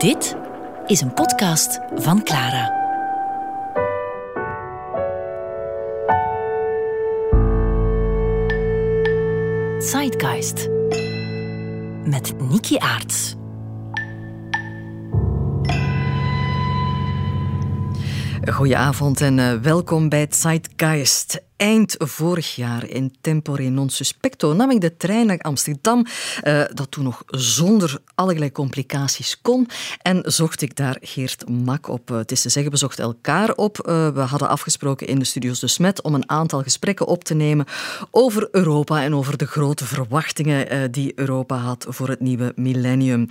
Dit is een podcast van Clara. Zeitgeist met Niki Aarts. Goedenavond en uh, welkom bij Zeitgeist. Eind vorig jaar in tempore non suspecto nam ik de trein naar Amsterdam, uh, dat toen nog zonder allerlei complicaties kon, en zocht ik daar Geert Mak op. Uh, het is te zeggen, we zochten elkaar op. we hadden afgesproken in de studio's de Smet om een aantal gesprekken op te nemen over Europa en over de grote verwachtingen die Europa had voor het nieuwe millennium.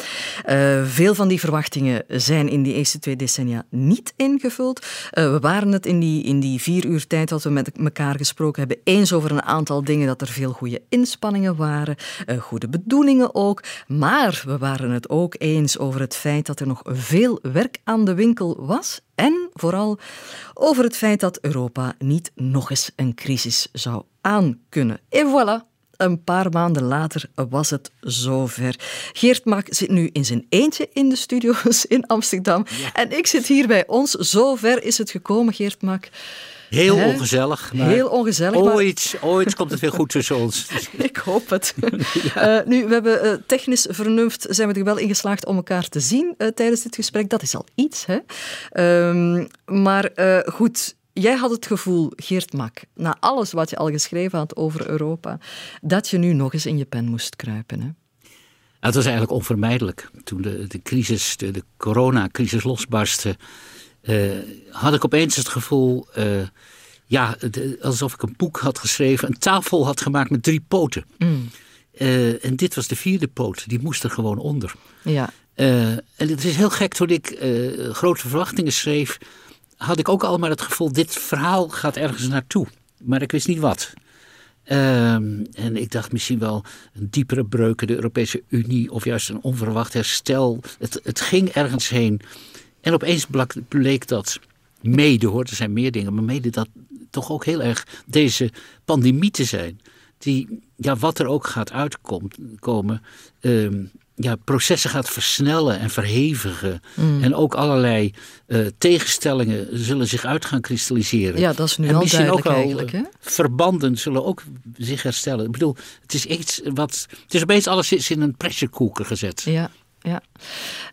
veel van die verwachtingen zijn in die eerste twee decennia niet ingevuld. we waren het in die, in die vier uur tijd dat we met elkaar gesproken hebben, eens over een aantal dingen, dat er veel goede inspanningen waren, uh, goede bedoelingen ook. Maar we waren het ook eens over het feit dat er nog veel werk aan de winkel was. En vooral over het feit dat Europa niet nog eens een crisis zou aankunnen. En voilà, een paar maanden later was het zover. Geert Mak zit nu in zijn eentje in de studio's in Amsterdam. En ik zit hier bij ons. Zover is het gekomen, Geert Mak. Heel ongezellig. Maar Heel ongezellig. Ooit, ooit komt het weer goed tussen ons. Ik hoop het. ja. uh, nu, we hebben uh, technisch vernuft, zijn we er wel in geslaagd om elkaar te zien uh, tijdens dit gesprek. Dat is al iets, hè. Um, maar goed, Jij had het gevoel, Geert Mak, na alles wat je al geschreven had over Europa, dat je nu nog eens in je pen moest kruipen. Hè? Het was eigenlijk onvermijdelijk. Toen de, de crisis, de, de coronacrisis losbarstte, uh, had ik opeens het gevoel, uh, ja, de, alsof ik een boek had geschreven, een tafel had gemaakt met drie poten. Mm. Uh, en dit was de vierde poot, die moest er gewoon onder. Ja. en het is heel gek, toen ik grote verwachtingen schreef, had ik ook allemaal het gevoel, dit verhaal gaat ergens naartoe. Maar ik wist niet wat. Um, en ik dacht misschien wel een diepere breuk in de Europese Unie of juist een onverwacht herstel. Het, het ging ergens heen. En opeens bleek dat mede, hoor, er zijn meer dingen, maar mede dat toch ook heel erg deze pandemie te zijn. Die, ja, wat er ook gaat uitkomen, um, ja, processen gaat versnellen en verhevigen. Mm. En ook allerlei uh, tegenstellingen zullen zich uit gaan kristalliseren. Ja, dat is nu en al misschien duidelijk ook al, eigenlijk. Hè? Verbanden zullen ook zich herstellen. Ik bedoel, het is iets wat. Het is opeens alles is in een pressure cooker gezet. Ja, ja.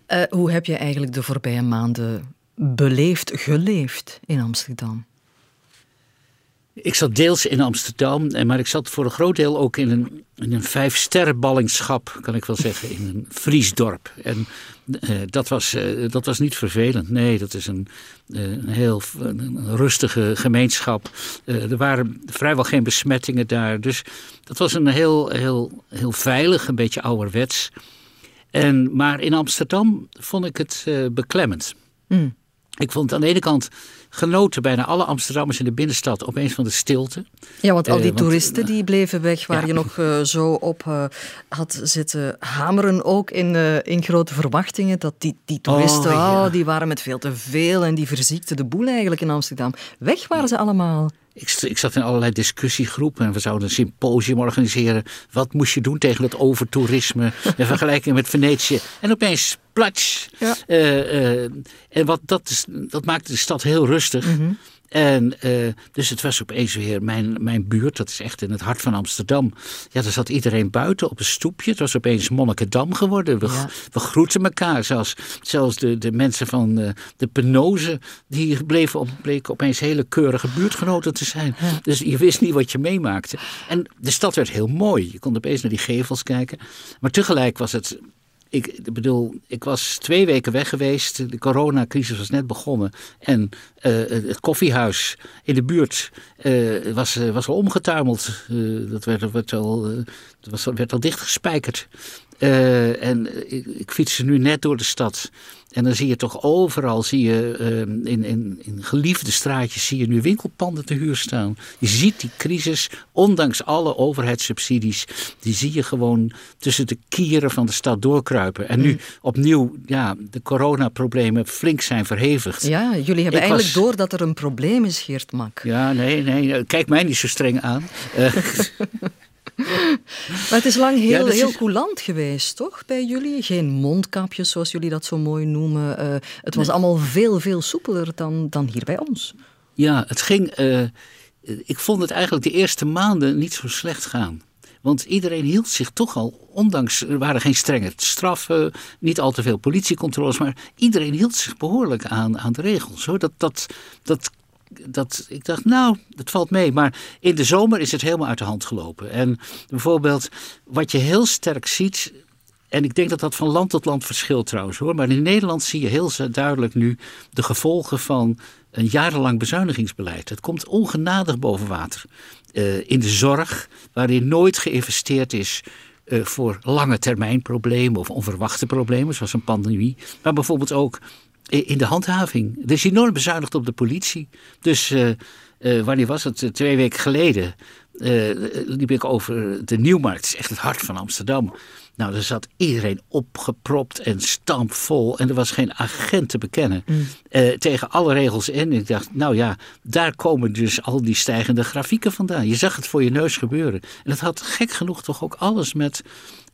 Uh, hoe heb je eigenlijk de voorbije maanden beleefd, geleefd in Amsterdam? Ik zat deels in Amsterdam, maar ik zat voor een groot deel ook in een, in een vijfsterrenballingschap, kan ik wel zeggen, in een Friesdorp. En uh, dat, was, dat was niet vervelend. Nee, dat is een, een heel een rustige gemeenschap. er waren vrijwel geen besmettingen daar. Dus dat was een heel, heel, heel veilig, een beetje ouderwets. En, maar in Amsterdam vond ik het beklemmend. Mm. Ik vond aan de ene kant genoten bijna alle Amsterdammers in de binnenstad opeens van de stilte. Ja, want al die uh, toeristen want, die bleven weg waar ja. je nog uh, zo op uh, had zitten hameren, ook in, in grote verwachtingen. Dat die, die toeristen, oh, ja. oh, die waren met veel te veel en die verziekten de boel eigenlijk in Amsterdam. Weg waren ze allemaal. Ik, ik, zat in allerlei discussiegroepen en we zouden een symposium organiseren. Wat moest je doen tegen het overtoerisme in vergelijking met Venetië? En opeens, plats. Ja. Uh, uh, en wat, dat, is, dat maakte de stad heel rustig. Mm -hmm. En uh, dus het was opeens weer mijn, mijn buurt, dat is echt in het hart van Amsterdam. Ja, daar zat iedereen buiten op een stoepje. Het was opeens Monnikendam geworden. We, ja. we groeten elkaar. Zelfs, zelfs de, de mensen van uh, de Penose, die bleven op, bleken opeens hele keurige buurtgenoten te zijn. Ja. Dus je wist niet wat je meemaakte. En de stad werd heel mooi. Je kon opeens naar die gevels kijken. Maar tegelijk was het ik bedoel, ik was twee weken weg geweest. De coronacrisis was net begonnen. En uh, het koffiehuis in de buurt uh, was, was al omgetuimeld. Dat werd, werd, al, werd al dichtgespijkerd. En ik, ik fietste nu net door de stad. En dan zie je toch overal, zie je, uh, in, in, in geliefde straatjes, zie je nu winkelpanden te huur staan. Je ziet die crisis, ondanks alle overheidssubsidies, die zie je gewoon tussen de kieren van de stad doorkruipen. En nu mm. opnieuw, ja, de coronaproblemen flink zijn verhevigd. Ja, jullie hebben Ik eigenlijk was- door dat er een probleem is, Geert Mak. Ja, nee, nee, kijk mij niet zo streng aan. Maar het is lang heel, heel coulant geweest, toch, bij jullie? Geen mondkapjes, zoals jullie dat zo mooi noemen. Uh, het was allemaal veel, veel soepeler dan, dan hier bij ons. Ja, het ging... Uh, ik vond het eigenlijk de eerste maanden niet zo slecht gaan. Want iedereen hield zich toch al, ondanks er waren geen strenge straffen, niet al te veel politiecontroles, maar iedereen hield zich behoorlijk aan, aan de regels. Hoor. Dat, dat, dat, dat, ik dacht, nou, dat valt mee. Maar in de zomer is het helemaal uit de hand gelopen. En bijvoorbeeld, wat je heel sterk ziet, en ik denk dat dat van land tot land verschilt trouwens hoor. Maar in Nederland zie je heel duidelijk nu de gevolgen van een jarenlang bezuinigingsbeleid. Het komt ongenadig boven water. Uh, in de zorg, waarin nooit geïnvesteerd is uh, voor lange termijn problemen of onverwachte problemen, zoals een pandemie. Maar bijvoorbeeld ook in de handhaving. Er is enorm bezuinigd op de politie. Dus uh, wanneer was het? Twee weken geleden liep ik over de Nieuwmarkt. Het is echt het hart van Amsterdam. Nou, er zat iedereen opgepropt en stampvol. En er was geen agent te bekennen. Mm. Eh, tegen alle regels in. Ik dacht, nou ja, daar komen dus al die stijgende grafieken vandaan. Je zag het voor je neus gebeuren. En dat had gek genoeg toch ook alles met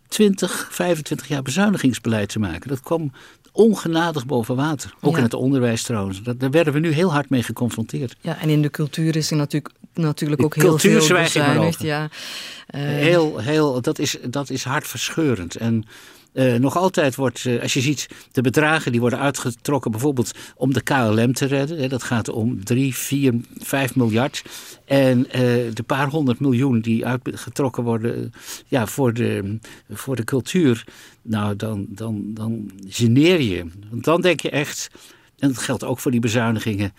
20, 25 jaar bezuinigingsbeleid te maken. Dat kwam ongenadig boven water. Ook in het onderwijs trouwens. daar werden we nu heel hard mee geconfronteerd. Ja, en in de cultuur is er natuurlijk, natuurlijk ook heel veel bezuinigd. Ja. Uh, heel, heel, dat, is, dat is hartverscheurend. En uh, nog altijd wordt, uh, als je ziet, de bedragen die worden uitgetrokken, bijvoorbeeld om de KLM te redden. Hè, dat gaat om 3, 4, 5 miljard. En uh, de paar honderd miljoen die uitgetrokken worden ja, voor, de, voor de cultuur. Nou, dan, dan, dan geneer je. Want dan denk je echt, en dat geldt ook voor die bezuinigingen.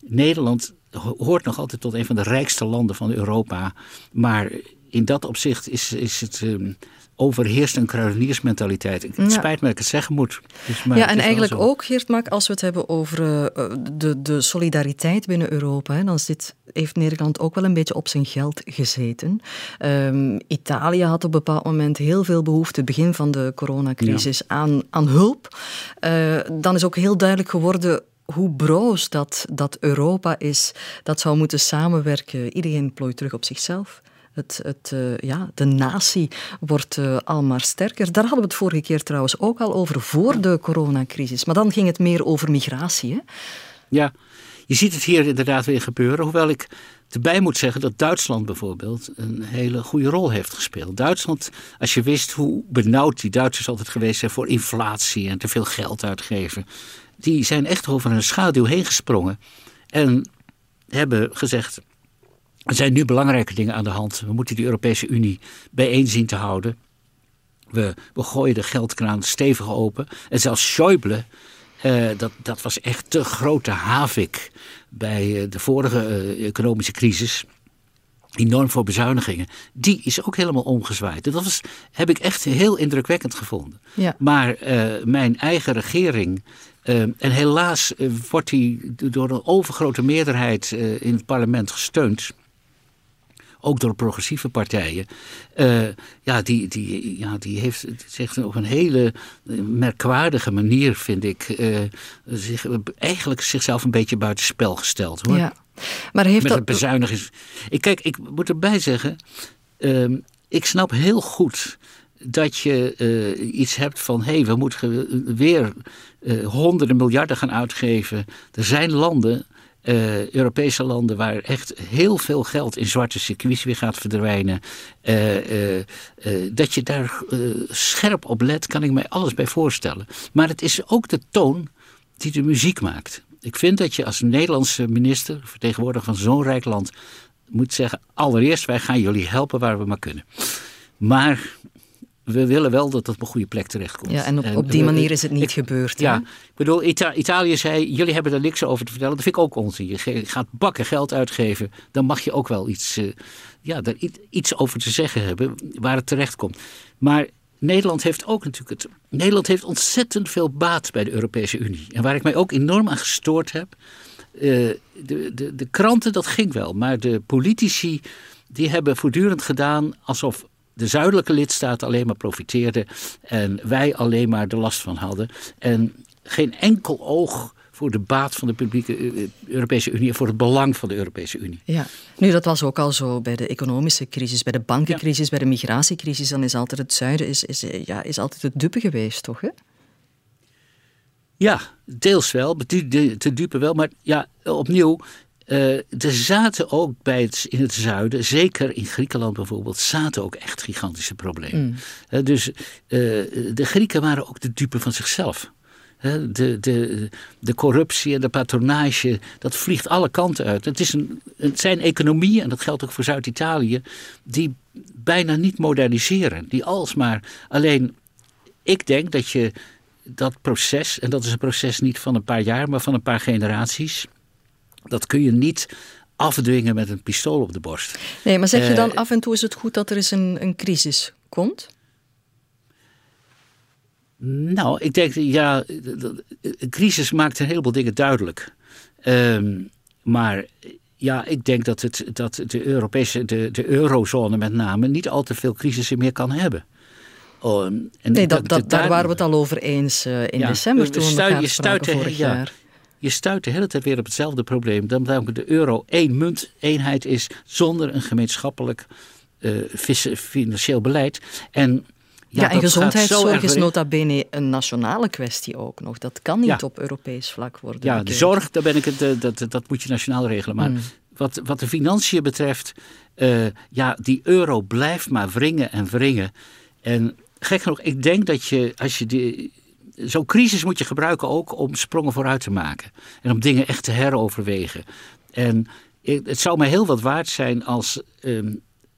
Nederland hoort nog altijd tot een van de rijkste landen van Europa. Maar in dat opzicht is, is het. Uh, overheerst een kruideniersmentaliteit. Het spijt me dat ik het zeggen moet. Dus, ja, en eigenlijk ook, Geert Mak, als we het hebben over uh, de, de solidariteit binnen Europa, hè, dan zit, heeft Nederland ook wel een beetje op zijn geld gezeten. Um, Italië had op een bepaald moment heel veel behoefte, begin van de coronacrisis, aan, aan hulp. Uh, dan is ook heel duidelijk geworden hoe broos dat, dat Europa is, dat zou moeten samenwerken. Iedereen plooit terug op zichzelf. Het, het, uh, ja, de natie wordt uh, sterker. Daar hadden we het vorige keer trouwens ook al over, voor de coronacrisis. Maar dan ging het meer over migratie. Hè? Ja, je ziet het hier inderdaad weer gebeuren. Hoewel ik erbij moet zeggen dat Duitsland bijvoorbeeld een hele goede rol heeft gespeeld. Duitsland, als je wist hoe benauwd die Duitsers altijd geweest zijn voor inflatie en te veel geld uitgeven die zijn echt over een schaduw heen gesprongen. En hebben gezegd, er zijn nu belangrijke dingen aan de hand. We moeten die Europese Unie bijeen zien te houden. We, we gooien de geldkraan stevig open. En zelfs Schäuble, uh, dat, dat was echt de grote havik bij uh, de vorige uh, economische crisis. Enorm voor bezuinigingen. Die is ook helemaal omgezwaaid. Dat was, heb ik echt heel indrukwekkend gevonden. Ja. Maar mijn eigen regering uh, en helaas uh, wordt hij door een overgrote meerderheid uh, in het parlement gesteund. Ook door progressieve partijen. ja, die, die, ja, die heeft zich op een hele merkwaardige manier, vind ik, zich, eigenlijk zichzelf een beetje buitenspel gesteld. Hoor. Ja. Maar heeft Met dat... het bezuinigings. Ik, kijk, ik moet erbij zeggen, ehm, ik snap heel goed dat je uh, iets hebt van hé, hey, we moeten weer uh, honderden miljarden gaan uitgeven. Er zijn landen, uh, Europese landen, waar echt heel veel geld in zwarte circuits weer gaat verdwijnen. dat je daar scherp op let, kan ik mij alles bij voorstellen. Maar het is ook de toon die de muziek maakt. Ik vind dat je als Nederlandse minister, vertegenwoordiger van zo'n rijk land, moet zeggen: allereerst, wij gaan jullie helpen waar we maar kunnen. Maar we willen wel dat het op een goede plek terechtkomt. Ja, en op, op die manier is het niet gebeurd. Ja, ik bedoel, Italië zei, jullie hebben er niks over te vertellen. Dat vind ik ook onzin. Je gaat bakken geld uitgeven, dan mag je ook wel iets, uh, ja, daar iets over te zeggen hebben waar het terecht komt. Maar Nederland heeft ook natuurlijk het. Nederland heeft ontzettend veel baat bij de Europese Unie. En waar ik mij ook enorm aan gestoord heb. Uh, de, de, de kranten, dat ging wel. Maar de politici, die hebben voortdurend gedaan alsof de zuidelijke lidstaten alleen maar profiteerden en wij alleen maar de last van hadden. En geen enkel oog voor de baat van de publieke eh, Europese Unie en voor het belang van de Europese Unie. Ja, nu dat was ook al zo bij de economische crisis, bij de bankencrisis, bij de migratiecrisis. Dan is altijd het zuiden is, is, ja, is altijd het dupe geweest, toch? Hè? Ja, deels wel, te dupe wel. Maar ja, opnieuw, uh, er zaten ook bij het, in het zuiden, zeker in Griekenland bijvoorbeeld, zaten ook echt gigantische problemen. Mm. dus uh, de Grieken waren ook de dupe van zichzelf. de, de, de corruptie en de patronage, dat vliegt alle kanten uit. Het, is een, het zijn economieën, en dat geldt ook voor Zuid-Italië, die bijna niet moderniseren. Die alsmaar alleen. Ik denk dat je dat proces, en dat is een proces niet van een paar jaar, maar van een paar generaties dat kun je niet afdwingen met een pistool op de borst. Nee, maar zeg je dan eh, af en toe is het goed dat er eens een, een crisis komt? Nou, ik denk, ja, een crisis maakt een heleboel dingen duidelijk. Ehm, maar ja, ik denk dat, het, dat de Europese, de, de eurozone met name, niet al te veel crisissen meer kan hebben. Oh, en nee, dat, dat, daar waren we het al over eens uh, in december toen we elkaar spraken vorig ja, jaar je stuit de hele tijd weer op hetzelfde probleem. Dat de euro één munt, eenheid is zonder een gemeenschappelijk uh, financieel beleid. En ja, en gezondheidszorg is nota bene een nationale kwestie ook nog. Dat kan niet op Europees vlak worden. Ja, de zorg, daar ben ik het, eh, dat, dat moet je nationaal regelen. Maar mm. wat, wat de financiën betreft, uh, ja, die euro blijft maar wringen en wringen. En gek genoeg, ik denk dat je, als je die, zo'n crisis moet je gebruiken ook om sprongen vooruit te maken. En om dingen echt te heroverwegen. En het zou mij heel wat waard zijn als ehm,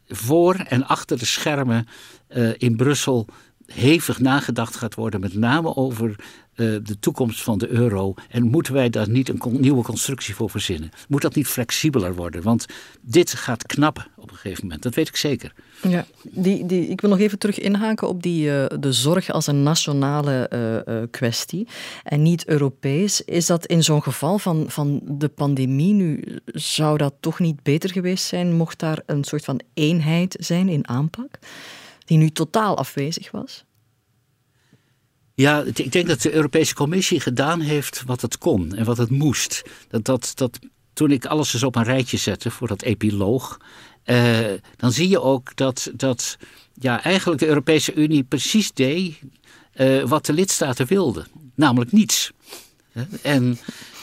voor en achter de schermen uh, in Brussel hevig nagedacht gaat worden, met name over eh, de toekomst van de euro. En moeten wij daar niet een nieuwe constructie voor verzinnen? Moet dat niet flexibeler worden? Want dit gaat knappen op een gegeven moment, dat weet ik zeker. Ja, die, die, ik wil nog even terug inhaken op die, uh, de zorg als een nationale uh, kwestie en niet Europees. Is dat in zo'n geval van, van de pandemie nu, zou dat toch niet beter geweest zijn mocht daar een soort van eenheid zijn in aanpak, die nu totaal afwezig was? Ja, ik denk dat de Europese Commissie gedaan heeft wat het kon en wat het moest. Dat, dat, dat, toen ik alles eens op een rijtje zette voor dat epiloog, eh, dan zie je ook dat, dat ja, eigenlijk de Europese Unie precies deed uh, wat de lidstaten wilden, namelijk niets. En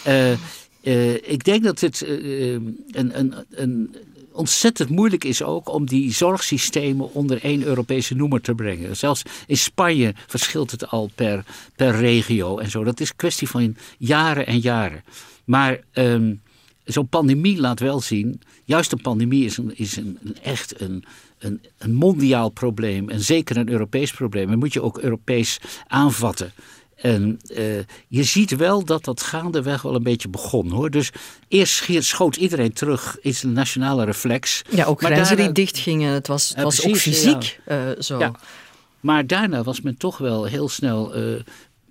uh, ik denk dat het een, een, een ontzettend moeilijk is ook om die zorgsystemen onder één Europese noemer te brengen. Zelfs in Spanje verschilt het al per, per regio en zo. Dat is kwestie van jaren en jaren. Maar um, zo'n pandemie laat wel zien, juist een pandemie is, een, is een, een echt een, een, een mondiaal probleem en zeker een Europees probleem. En moet je ook Europees aanvatten. En uh, je ziet wel dat dat gaandeweg wel een beetje begon hoor. Dus eerst schoot iedereen terug, is een nationale reflex. Ja, ook grenzen die dicht gingen. Het was, het was ook fysiek ja. uh, zo. Ja. Maar daarna was men toch wel heel snel. Uh,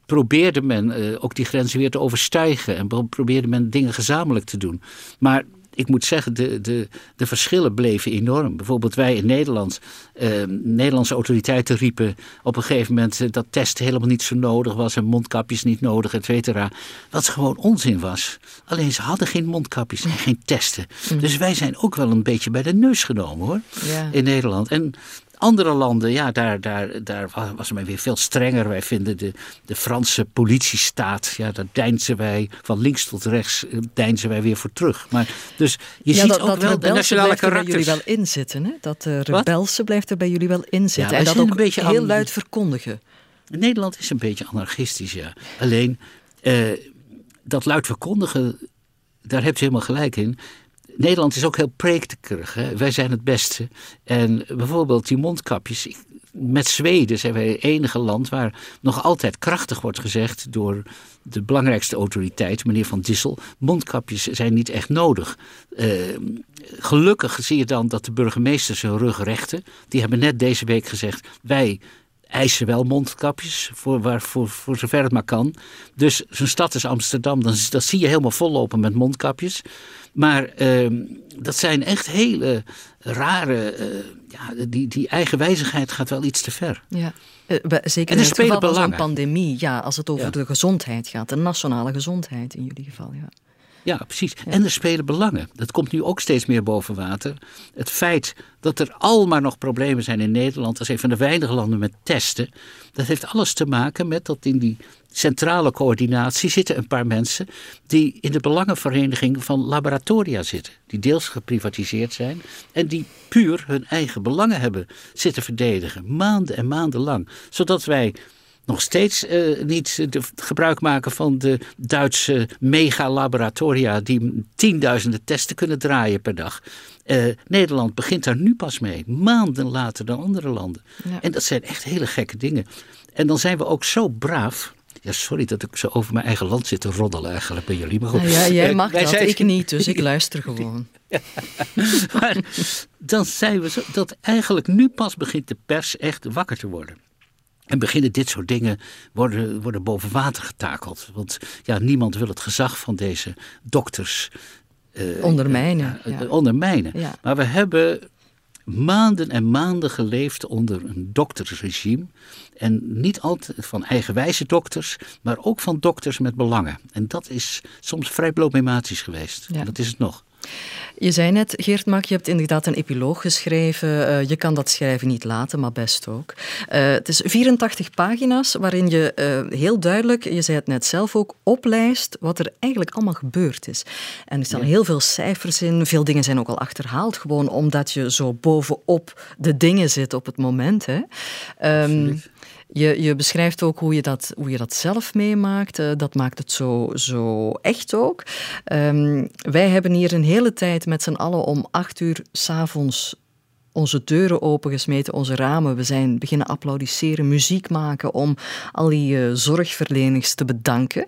probeerde men ook die grenzen weer te overstijgen. En probeerde men dingen gezamenlijk te doen. Maar ik moet zeggen, de, de, de verschillen bleven enorm. Bijvoorbeeld wij in Nederland, eh, Nederlandse autoriteiten riepen op een gegeven moment eh, dat testen helemaal niet zo nodig was en mondkapjes niet nodig, et cetera. Wat gewoon onzin was. Alleen ze hadden geen mondkapjes en geen testen. Mm. Dus wij zijn ook wel een beetje bij de neus genomen hoor, ja. in Nederland. En andere landen, ja, daar, daar, daar was men weer veel strenger. Wij vinden de, de Franse politiestaat, ja, daar deinzen wij van links tot rechts, eh, deinzen wij weer voor terug. Maar dus je ziet ook wel de nationale karakters. bij jullie wel inzitten, hè? Dat uh, rebelse blijft er bij jullie wel inzitten. Ja, en dat ook een beetje heel luid verkondigen. Nederland is een beetje anarchistisch, ja. Alleen, uh, dat luid verkondigen, daar hebt u helemaal gelijk in. Nederland is ook heel preekterig. Wij zijn het beste. En bijvoorbeeld die mondkapjes. Met Zweden zijn wij het enige land waar nog altijd krachtig wordt gezegd door de belangrijkste autoriteit, meneer Van Dissel. Mondkapjes zijn niet echt nodig. Uh, gelukkig zie je dan dat de burgemeesters hun rug rechten. Die hebben net deze week gezegd: wij eisen wel mondkapjes, voor, waar, voor, voor zover het maar kan. Dus zo'n stad is Amsterdam, dan, dat zie je helemaal vollopen met mondkapjes. Maar ehm, dat zijn echt hele rare. Uh, ja, die, die eigenwijzigheid gaat wel iets te ver. Ja. Uh, zeker in het geval van zo'n pandemie, ja, als het over de gezondheid gaat, de nationale gezondheid in jullie geval. Ja. Ja, precies. En er spelen belangen. Dat komt nu ook steeds meer boven water. Het feit dat er al maar nog problemen zijn in Nederland, als een van de weinige landen met testen, dat heeft alles te maken met dat in die centrale coördinatie zitten een paar mensen die in de belangenvereniging van laboratoria zitten. Die deels geprivatiseerd zijn en die puur hun eigen belangen hebben zitten verdedigen. Maanden en maanden lang. Zodat wij nog steeds uh, niet de, gebruik maken van de Duitse megalaboratoria die tienduizenden testen kunnen draaien per dag. Uh, Nederland begint daar nu pas mee, maanden later dan andere landen. En dat zijn echt hele gekke dingen. En dan zijn we ook zo braaf. Ja, sorry dat ik zo over mijn eigen land zit te roddelen eigenlijk bij jullie. Maar goed. ja, jij eh, mag dat, zijn... ik niet, dus ik luister gewoon. maar dan zijn we zo, dat eigenlijk nu pas begint de pers echt wakker te worden. En beginnen dit soort dingen worden, worden boven water getakeld. Want ja, niemand wil het gezag van deze dokters uh, ondermijnen. Uh, ja. ondermijnen. Maar we hebben maanden en maanden geleefd onder een doktersregime. En niet altijd van eigenwijze dokters, maar ook van dokters met belangen. En dat is soms vrij problematisch geweest. En dat is het nog. Je zei net, Geert Mak, je hebt inderdaad een epiloog geschreven. Uh, je kan dat schrijven niet laten, maar best ook. Uh, het is 84 pagina's waarin je uh, heel duidelijk, je zei het net zelf ook, oplijst wat er eigenlijk allemaal gebeurd is. En er staan ja. heel veel cijfers in. Veel dingen zijn ook al achterhaald, gewoon omdat je zo bovenop de dingen zit op het moment. Hè. Um, je, je beschrijft ook hoe je dat, hoe je dat zelf meemaakt. Uh, dat maakt het zo, zo echt ook. Um, wij hebben hier een hele tijd met z'n allen om acht uur s'avonds onze deuren opengesmeten, onze ramen. We zijn beginnen applaudisseren, muziek maken om al die uh, zorgverleners te bedanken.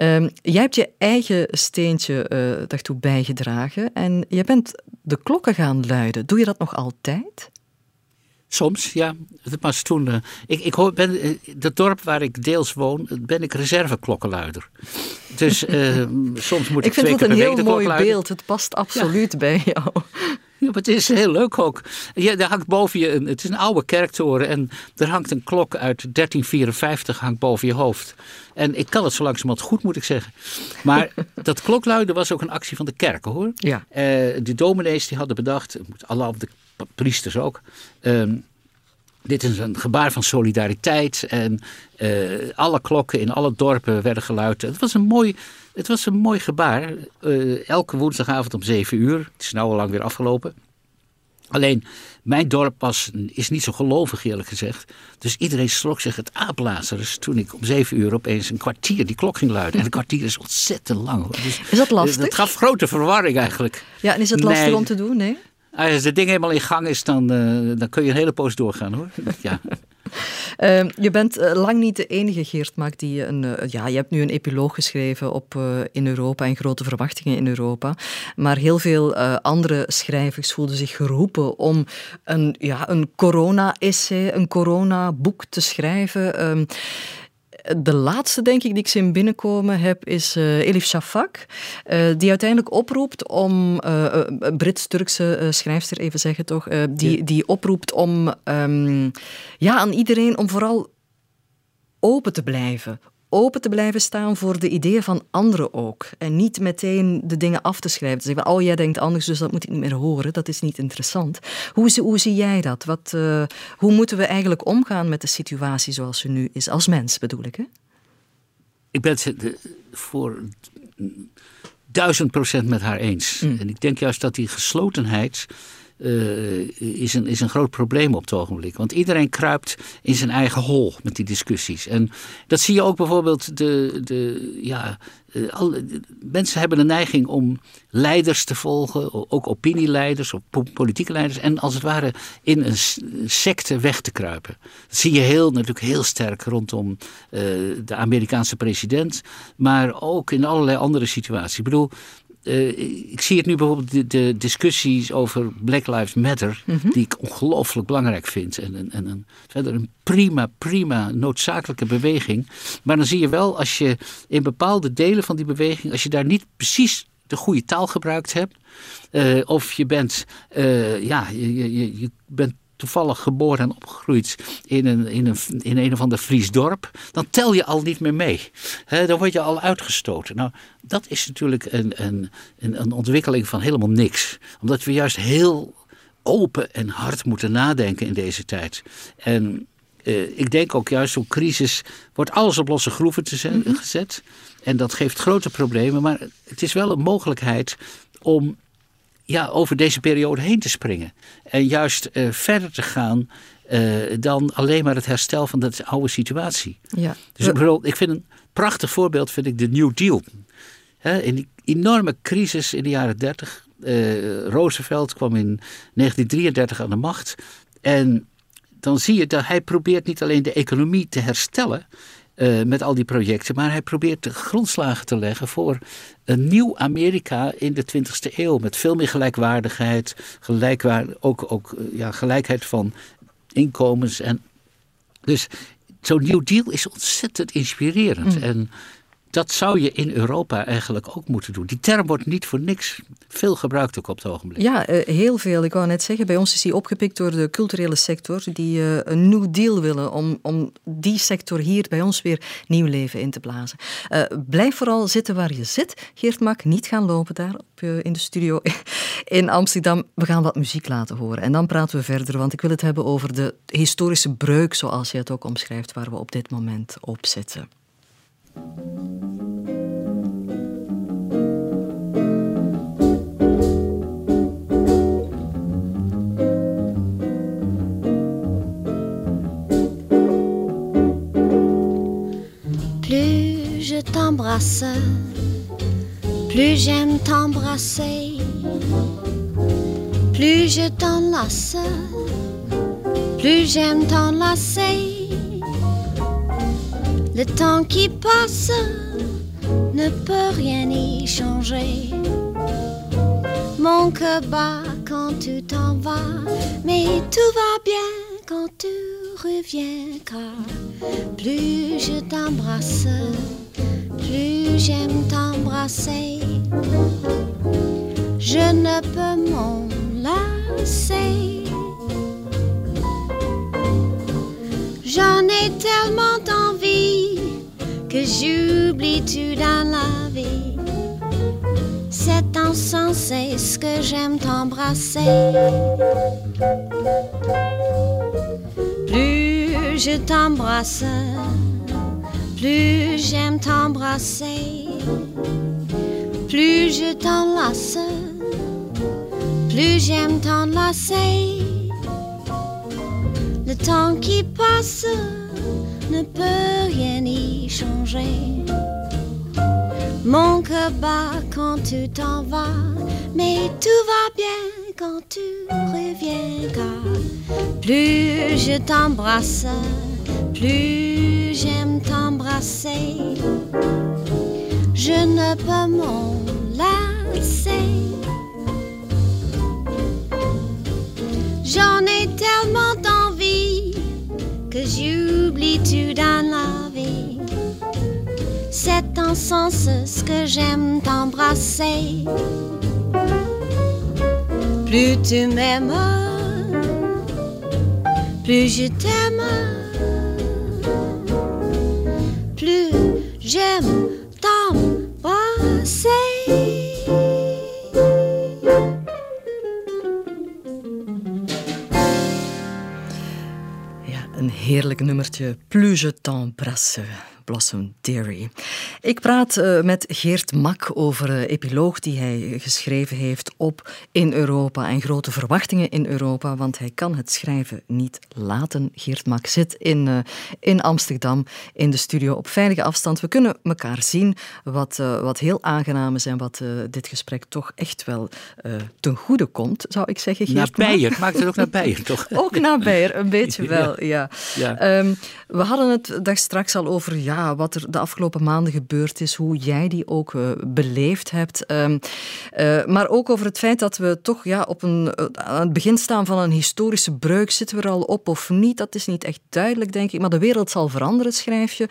Um, jij hebt je eigen steentje uh, daartoe bijgedragen en je bent de klokken gaan luiden. Doe je dat nog altijd? Soms, ja. Het was toen. Uh, ik, ik hoor, ben, uh, het dorp waar ik deels woon, ben ik reserveklokkenluider. Dus uh, soms moet ik, ik twee keer per week Ik vind het een heel mooi beeld. Het past absoluut ja. bij jou. Ja, maar het is heel leuk ook. Ja, daar hangt boven je, een, het is een oude kerktoren en er hangt een klok uit 1354 hangt boven je hoofd. En ik kan het zo langzamerhand goed, moet ik zeggen. Maar dat klokluiden was ook een actie van de kerken, hoor. Ja. Uh, de dominees die hadden bedacht, alle de priesters ook. Um, dit is een gebaar van solidariteit en uh, alle klokken in alle dorpen werden geluid. Het was een mooi, het was een mooi gebaar. Uh, elke woensdagavond om zeven uur. Het is nou al lang weer afgelopen. Alleen, mijn dorp was, is niet zo gelovig eerlijk gezegd. Dus iedereen slok zich het aaplazerus toen ik om zeven uur opeens een kwartier die klok ging luiden. En een kwartier is ontzettend lang. Dus, is dat lastig? Dat gaf grote verwarring eigenlijk. Ja, en is het lastig nee. om te doen? Nee? Als het ding helemaal in gang is, dan, uh, dan kun je een hele poos doorgaan hoor. Ja. Uh, je bent uh, lang niet de enige Geert Maak die een. Uh, ja, je hebt nu een epiloog geschreven op in Europa en grote verwachtingen in Europa. Maar heel veel andere schrijvers voelden zich geroepen om een, ja, een corona-essay, een corona-boek te schrijven. De laatste, denk ik, die ik zien binnenkomen heb, is uh, Elif Shafak. Uh, die uiteindelijk oproept om, uh, Brits-Turkse schrijfster even zeggen toch, die, die oproept om um, ja, aan iedereen om vooral open te blijven open te blijven staan voor de ideeën van anderen ook. En niet meteen de dingen af te schrijven. Te zeggen, oh, jij denkt anders, dus dat moet ik niet meer horen. Dat is niet interessant. Hoe, hoe zie jij dat? Wat, uh, hoe moeten we eigenlijk omgaan met de situatie zoals ze nu is? Als mens bedoel ik, hè? Ik ben het voor duizend procent met haar eens. Mm. En ik denk juist dat die geslotenheid is, een, is een groot probleem op het ogenblik. Want iedereen kruipt in zijn eigen hol met die discussies. En dat zie je ook bijvoorbeeld de, de ja, alle, mensen hebben de neiging om leiders te volgen, ook opinieleiders of politieke leiders, en als het ware in een secte weg te kruipen. Dat zie je heel, natuurlijk heel sterk rondom uh, de Amerikaanse president, maar ook in allerlei andere situaties. Ik bedoel, eh, ik zie het nu bijvoorbeeld de, de discussies over Black Lives Matter, Mhm. die ik ongelooflijk belangrijk vind. En, en, en een, verder een prima, prima noodzakelijke beweging. Maar dan zie je wel, als je in bepaalde delen van die beweging, als je daar niet precies de goede taal gebruikt hebt, eh, of je bent, eh, ja, je, je- je bent toevallig geboren en opgegroeid in een, in een, in een of ander Fries dorp, dan tel je al niet meer mee. Dan word je al uitgestoten. Nou, dat is natuurlijk een, een, een, een ontwikkeling van helemaal niks. Omdat we juist heel open en hard moeten nadenken in deze tijd. En eh, ik denk ook juist zo'n crisis wordt alles op losse groeven te zet- gezet. En dat geeft grote problemen. Maar het is wel een mogelijkheid om ja, over deze periode heen te springen. En juist eh, verder te gaan eh, dan alleen maar het herstel van de oude situatie. Ja. Dus ik, bedoel, ik vind een prachtig voorbeeld vind ik de New Deal. Hè, in die enorme crisis in de jaren 30. eh, Roosevelt kwam in 1933 aan de macht. En dan zie je dat hij probeert niet alleen de economie te herstellen eh, met al die projecten, maar hij probeert de grondslagen te leggen voor een nieuw Amerika in de 20e eeuw. Met veel meer gelijkwaardigheid, gelijkwaar, ook, ook eh, ja, gelijkheid van inkomens. En dus zo'n New Deal is ontzettend inspirerend. En dat zou je in Europa eigenlijk ook moeten doen. Die term wordt niet voor niks veel gebruikt ook op het ogenblik. Ja, eh, heel veel. Ik wou net zeggen, bij ons is die opgepikt door de culturele sector die eh, een New Deal willen om, om die sector hier bij ons weer nieuw leven in te blazen. Eh, blijf vooral zitten waar je zit. Geert Mak, niet gaan lopen daar op, in de studio in Amsterdam. We gaan wat muziek laten horen en dan praten we verder, want ik wil het hebben over de historische breuk, zoals je het ook omschrijft, waar we op dit moment op zitten. Plus je t'embrasse, plus j'aime t'embrasser. Plus je t'enlace, plus j'aime t'enlacer. Le temps qui passe ne peut rien y changer. Mon cœur bat quand tu t'en vas, mais tout va bien quand tu reviens. Car plus je t'embrasse, plus j'aime t'embrasser. Je ne peux m'en lasser. J'en ai tellement que j'oublie tout dans la vie? C'est insensé ce que j'aime t'embrasser? Plus je t'embrasse, plus j'aime t'embrasser. Plus je t'enlace, plus j'aime t'enlacer. Le temps qui passe ne peut rien y changer. Mon cœur bat quand tu t'en vas, mais tout va bien quand tu reviens. Car plus je t'embrasse, plus j'aime t'embrasser. Je ne peux m'en lasser. J'en ai tellement envie que j'oublie tout vie. C'est en sens ce que j'aime t'embrasser. Plus tu m'aimes, plus je t'aime. Plus j'aime t'embrasser. Een heerlijk nummertje. Plus je t'embrasse. Blossom Theory. Ik praat uh, met Geert Mak over uh, epiloog die hij geschreven heeft op In Europa en grote verwachtingen in Europa, want hij kan het schrijven niet laten. Geert Mak zit in, uh, in Amsterdam in de studio op veilige afstand. We kunnen elkaar zien, wat, wat heel aangenaam is en wat dit gesprek toch echt wel ten goede komt, zou ik zeggen. Geert naar Beier, maakt het ook naar Beier, toch? ook naar Beier, een beetje wel, ja. ja. ja. Um, we hadden het daar straks al over ja, wat er de afgelopen maanden gebeurd is, hoe jij die ook uh, beleefd hebt. Ehm, uh, maar ook over het feit dat we toch ja, op een, aan het begin staan van een historische breuk. Zitten we er al op of niet? Dat is niet echt duidelijk, denk ik. Maar de wereld zal veranderen, schrijf je,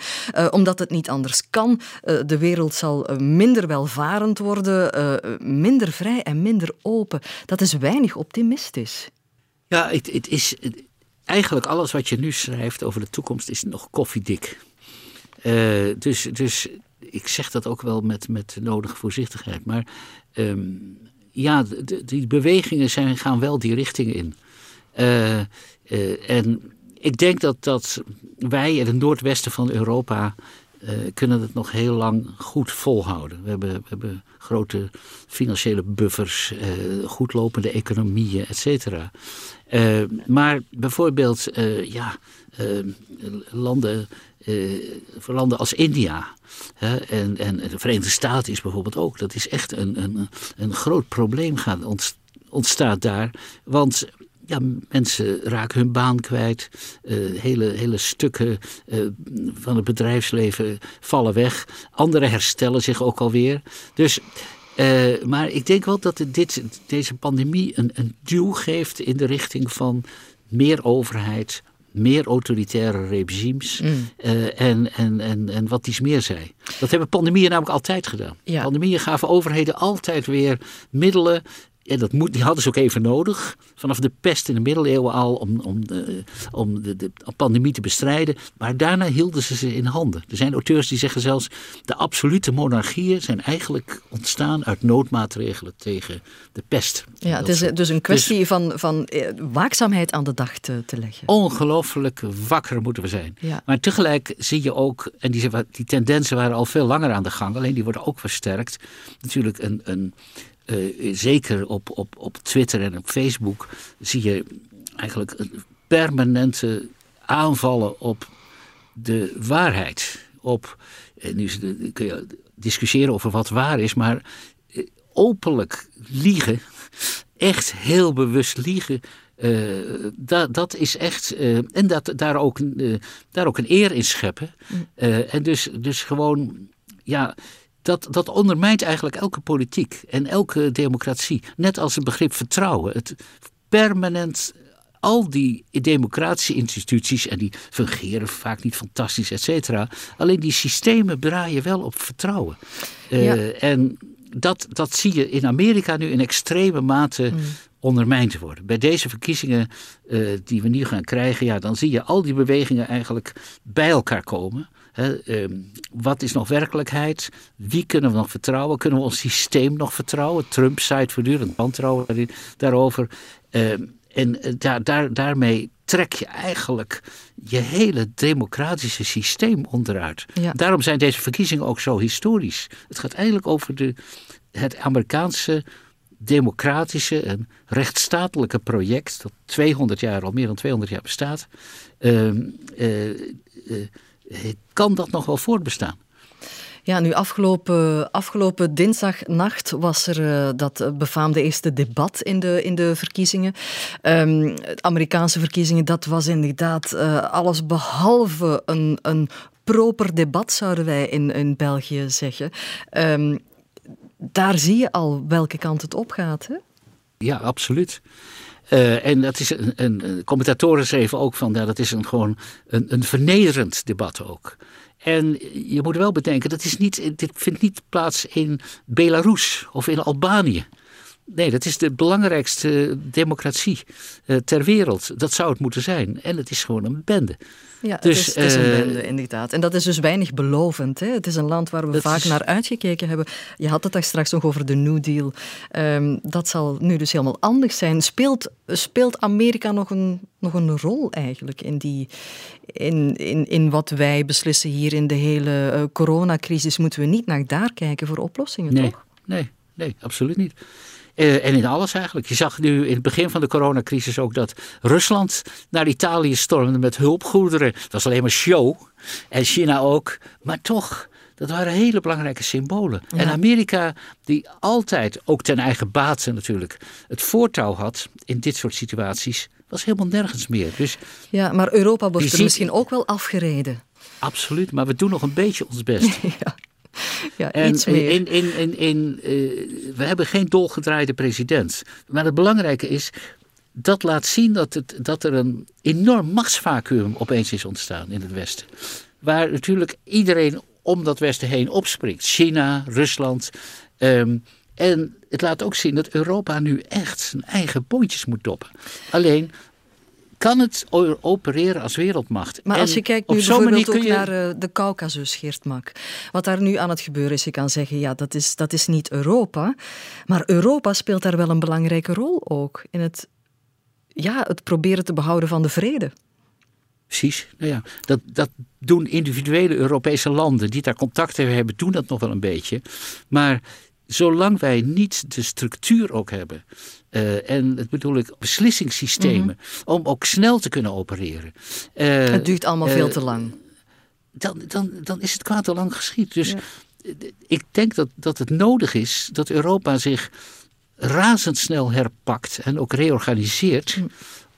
omdat het niet anders kan. de wereld zal minder welvarend worden, minder vrij en minder open. Dat is weinig optimistisch. Ja, het is eigenlijk alles wat je nu schrijft over de toekomst is nog koffiedik. Uh, dus, dus ik zeg dat ook wel met, met nodige voorzichtigheid. Maar um, ja, die bewegingen zijn, gaan wel die richting in. Uh, uh, en ik denk dat, dat wij in het noordwesten van Europa kunnen het nog heel lang goed volhouden. We hebben, we hebben grote financiële buffers, goed lopende economieën, et cetera. Maar bijvoorbeeld, ja, landen, voor landen als India hè, en, en de Verenigde Staten is bijvoorbeeld ook. Dat is echt een, een, een groot probleem gaan ontstaat daar. Want ja, mensen raken hun baan kwijt. Uh, hele, hele stukken van het bedrijfsleven vallen weg. Andere herstellen zich ook alweer. Dus, maar ik denk wel dat dit, deze pandemie een, een duw geeft in de richting van meer overheid, meer autoritaire regimes mm. uh, en, en, en, en wat iets meer zei. Dat hebben pandemieën namelijk altijd gedaan. Ja. Pandemieën gaven overheden altijd weer middelen ja, dat moet, die hadden ze ook even nodig. Vanaf de pest in de middeleeuwen al om, om, de, om de, de pandemie te bestrijden. Maar daarna hielden ze ze in handen. Er zijn auteurs die zeggen zelfs... de absolute monarchieën zijn eigenlijk ontstaan uit noodmaatregelen tegen de pest. Ja, het is dus een kwestie dus, van, van eh, waakzaamheid aan de dag te, te leggen. Ongelooflijk wakker moeten we zijn. Ja. Maar tegelijk zie je ook... en die, die tendensen waren al veel langer aan de gang... alleen die worden ook versterkt. Natuurlijk een... een uh, zeker op, op, op Twitter en op Facebook zie je eigenlijk een permanente aanvallen op de waarheid. Op, en nu kun je discussiëren over wat waar is, maar eh, openlijk liegen, echt heel bewust liegen. Uh, dat, dat is echt. Uh, en dat, daar, ook, uh, daar ook een eer in scheppen. Mm. en dus, dus gewoon. Ja, dat, dat ondermijnt eigenlijk elke politiek en elke democratie. Net als het begrip vertrouwen. Het permanent al die democratische instituties, en die fungeren vaak niet fantastisch, et cetera. Alleen die systemen draaien wel op vertrouwen. Uh, en dat, dat zie je in Amerika nu in extreme mate mm. ondermijnd worden. Bij deze verkiezingen uh, die we nu gaan krijgen, ja, dan zie je al die bewegingen eigenlijk bij elkaar komen. He, um, wat is nog werkelijkheid? Wie kunnen we nog vertrouwen? Kunnen we ons systeem nog vertrouwen? Trump zei voortdurend wantrouwen daarover. Um, en daar, daar, daarmee trek je eigenlijk je hele democratische systeem onderuit. Ja. Daarom zijn deze verkiezingen ook zo historisch. Het gaat eigenlijk over de, het Amerikaanse democratische en rechtsstatelijke project, dat 200 jaar, al meer dan 200 jaar bestaat. Uh, uh, kan dat nog wel voortbestaan? Ja, nu afgelopen, afgelopen dinsdagnacht was er uh, dat befaamde eerste debat in de, in de verkiezingen. Um, Amerikaanse verkiezingen, dat was inderdaad uh, alles behalve een, een proper debat, zouden wij in, in België zeggen. Um, daar zie je al welke kant het op gaat, hè? Ja, absoluut. Uh, en dat is een, een, commentatoren schreven ook van, ja, dat is een, gewoon een, een vernederend debat ook. En je moet wel bedenken, dat is niet, dit vindt niet plaats in Belarus of in Albanië. Nee, dat is de belangrijkste democratie uh, ter wereld. Dat zou het moeten zijn. En het is gewoon een bende. Ja, dus, het, is, het is een bende, inderdaad. En dat is dus weinig belovend. Hè? Het is een land waar we vaak naar uitgekeken hebben. Je had het daar straks nog over de New Deal. Um, dat zal nu dus helemaal anders zijn. Speelt, speelt Amerika nog een, nog een rol eigenlijk in, die, in, in, in wat wij beslissen hier in de hele uh, coronacrisis? Moeten we niet naar daar kijken voor oplossingen, nee, toch? Nee, nee, absoluut niet. Uh, en in alles eigenlijk. Je zag nu in het begin van de coronacrisis ook dat Rusland naar Italië stormde met hulpgoederen. Dat was alleen maar show. En China ook. Maar toch, dat waren hele belangrijke symbolen. Ja. En Amerika, die altijd, ook ten eigen bate natuurlijk, het voortouw had in dit soort situaties, was helemaal nergens meer. Dus ja, maar Europa wordt er ziet... misschien ook wel afgereden. Absoluut, maar we doen nog een beetje ons best. ja. Ja, En iets meer. in, in, in, in, eh, we hebben geen dolgedraaide president. Maar het belangrijke is, dat laat zien dat, het, dat er een enorm machtsvacuum opeens is ontstaan in het Westen. Waar natuurlijk iedereen om dat Westen heen opspringt. China, Rusland. ehm, en het laat ook zien dat Europa nu echt zijn eigen boontjes moet doppen. Alleen kan het opereren als wereldmacht. Maar En als je kijkt nu bijvoorbeeld ook je- naar eh, de Caucasus, Geert Mak. Wat daar nu aan het gebeuren is, je kan zeggen, ja, dat is, dat is niet Europa. Maar Europa speelt daar wel een belangrijke rol ook. In het, ja, het proberen te behouden van de vrede. Precies. Nou ja, dat, dat doen individuele Europese landen die daar contact mee hebben, doen dat nog wel een beetje. Maar zolang wij niet de structuur ook hebben, eh, en dat bedoel ik beslissingssystemen, om ook snel te kunnen opereren. eh, het duurt allemaal veel eh, te lang. dan, dan, dan is het kwaad al lang geschied. Dus ik denk dat, dat het nodig is dat Europa zich razendsnel herpakt en ook reorganiseert. Hm.